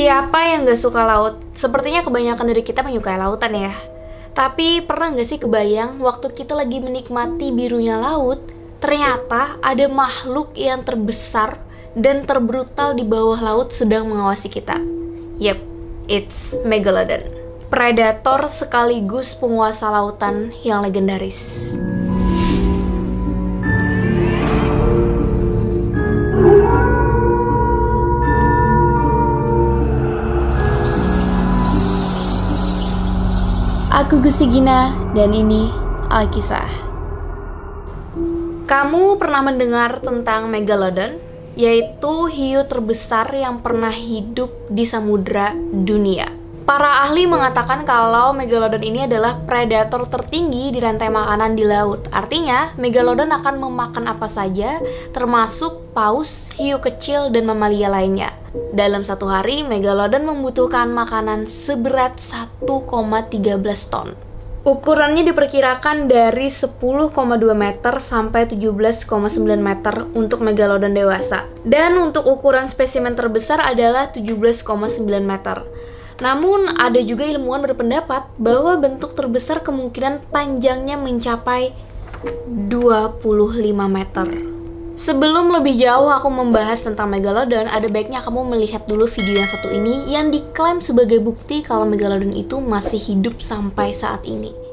Siapa yang gak suka laut? Sepertinya kebanyakan dari kita menyukai lautan ya. Tapi pernah gak sih kebayang waktu kita lagi menikmati birunya laut, ternyata ada makhluk yang terbesar dan terbrutal di bawah laut sedang mengawasi kita. Yep, it's Megalodon. Predator sekaligus penguasa lautan yang legendaris. Aku Gusti Gina dan ini Alkisah. Kamu pernah mendengar tentang Megalodon? Yaitu hiu terbesar yang pernah hidup di samudra dunia. Para ahli mengatakan kalau Megalodon ini adalah predator tertinggi di rantai makanan di laut. Artinya, Megalodon akan memakan apa saja, termasuk paus, hiu kecil, dan mamalia lainnya. Dalam satu hari, Megalodon membutuhkan makanan seberat 1,13 ton. Ukurannya diperkirakan dari 10,2 meter sampai 17,9 meter untuk megalodon dewasa. Dan untuk ukuran spesimen terbesar adalah 17,9 meter. Namun, ada juga ilmuwan berpendapat bahwa bentuk terbesar kemungkinan panjangnya mencapai 25 meter. Sebelum lebih jauh aku membahas tentang Megalodon, ada baiknya kamu melihat dulu video yang satu ini yang diklaim sebagai bukti kalau Megalodon itu masih hidup sampai saat ini.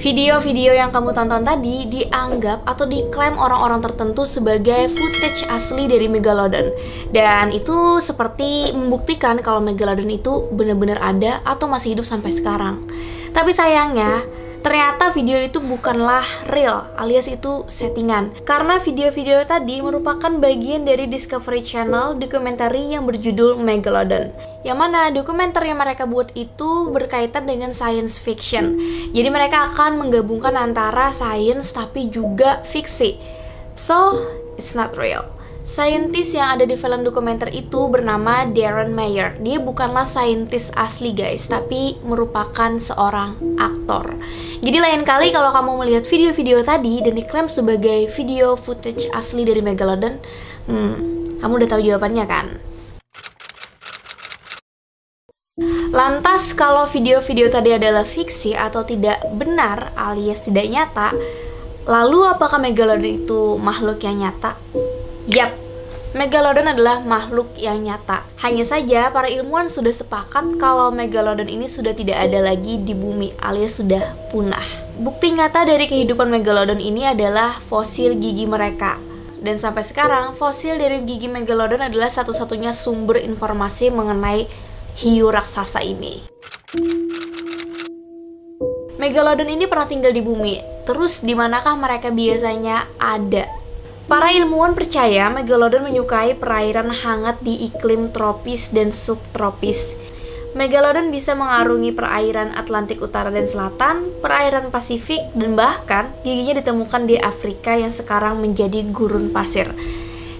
Video-video yang kamu tonton tadi dianggap atau diklaim orang-orang tertentu sebagai footage asli dari Megalodon. Dan itu seperti membuktikan kalau Megalodon itu benar-benar ada atau masih hidup sampai sekarang. Tapi sayangnya, Ternyata video itu bukanlah real, alias itu settingan. Karena video-video tadi merupakan bagian dari Discovery Channel dokumentari yang berjudul Megalodon. Yang mana dokumenter yang mereka buat itu berkaitan dengan science fiction. Jadi mereka akan menggabungkan antara science tapi juga fiksi. So, it's not real. Saintis yang ada di film dokumenter itu bernama Darren Mayer. Dia bukanlah saintis asli guys, tapi merupakan seorang aktor. Jadi lain kali kalau kamu melihat video-video tadi dan diklaim sebagai video footage asli dari Megalodon, hmm, kamu udah tahu jawabannya kan? Lantas kalau video-video tadi adalah fiksi atau tidak benar alias tidak nyata, lalu apakah Megalodon itu makhluk yang nyata? Yap, Megalodon adalah makhluk yang nyata. Hanya saja para ilmuwan sudah sepakat kalau Megalodon ini sudah tidak ada lagi di bumi alias sudah punah. Bukti nyata dari kehidupan Megalodon ini adalah fosil gigi mereka. Dan sampai sekarang, fosil dari gigi Megalodon adalah satu-satunya sumber informasi mengenai hiu raksasa ini. Megalodon ini pernah tinggal di bumi. Terus di manakah mereka biasanya ada? Para ilmuwan percaya Megalodon menyukai perairan hangat di iklim tropis dan subtropis. Megalodon bisa mengarungi perairan Atlantik Utara dan Selatan, perairan Pasifik, dan bahkan giginya ditemukan di Afrika yang sekarang menjadi gurun pasir.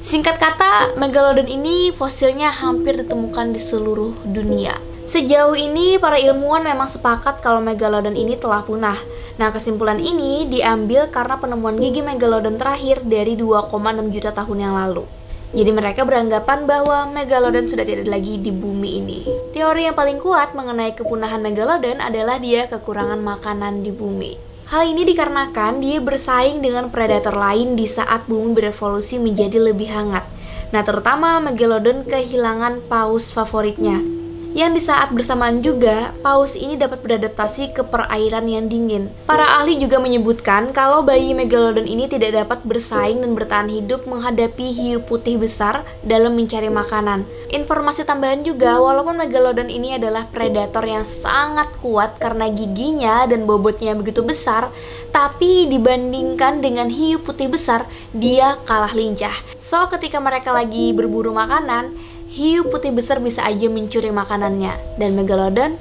Singkat kata, Megalodon ini fosilnya hampir ditemukan di seluruh dunia. Sejauh ini, para ilmuwan memang sepakat kalau Megalodon ini telah punah. Nah, kesimpulan ini diambil karena penemuan gigi Megalodon terakhir dari 2,6 juta tahun yang lalu. Jadi mereka beranggapan bahwa Megalodon sudah tidak lagi di bumi ini. Teori yang paling kuat mengenai kepunahan Megalodon adalah dia kekurangan makanan di bumi. Hal ini dikarenakan dia bersaing dengan predator lain di saat bumi berevolusi menjadi lebih hangat. Nah, terutama Megalodon kehilangan paus favoritnya, yang di saat bersamaan juga paus ini dapat beradaptasi ke perairan yang dingin. Para ahli juga menyebutkan kalau bayi megalodon ini tidak dapat bersaing dan bertahan hidup menghadapi hiu putih besar dalam mencari makanan. Informasi tambahan juga, walaupun megalodon ini adalah predator yang sangat kuat karena giginya dan bobotnya begitu besar, tapi dibandingkan dengan hiu putih besar, dia kalah lincah. So, ketika mereka lagi berburu makanan, hiu putih besar bisa aja mencuri makanannya dan megalodon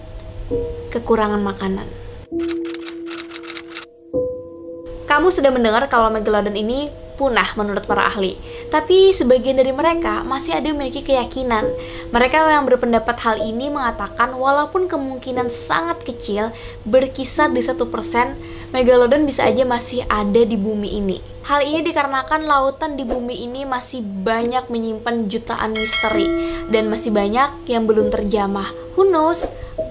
kekurangan makanan. Kamu sudah mendengar kalau megalodon ini punah menurut para ahli. Tapi sebagian dari mereka masih ada memiliki keyakinan. Mereka yang berpendapat hal ini mengatakan walaupun kemungkinan sangat kecil berkisar di satu persen, megalodon bisa aja masih ada di bumi ini. Hal ini dikarenakan lautan di bumi ini masih banyak menyimpan jutaan misteri dan masih banyak yang belum terjamah. Who knows?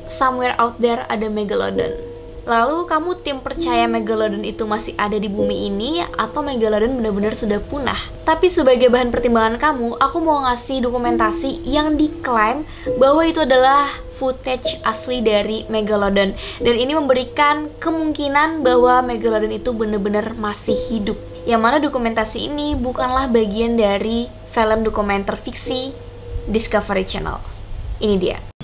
Somewhere out there ada megalodon. Lalu kamu tim percaya Megalodon itu masih ada di bumi ini atau Megalodon benar-benar sudah punah? Tapi sebagai bahan pertimbangan kamu, aku mau ngasih dokumentasi yang diklaim bahwa itu adalah footage asli dari Megalodon dan ini memberikan kemungkinan bahwa Megalodon itu benar-benar masih hidup. Yang mana dokumentasi ini bukanlah bagian dari film dokumenter fiksi Discovery Channel. Ini dia.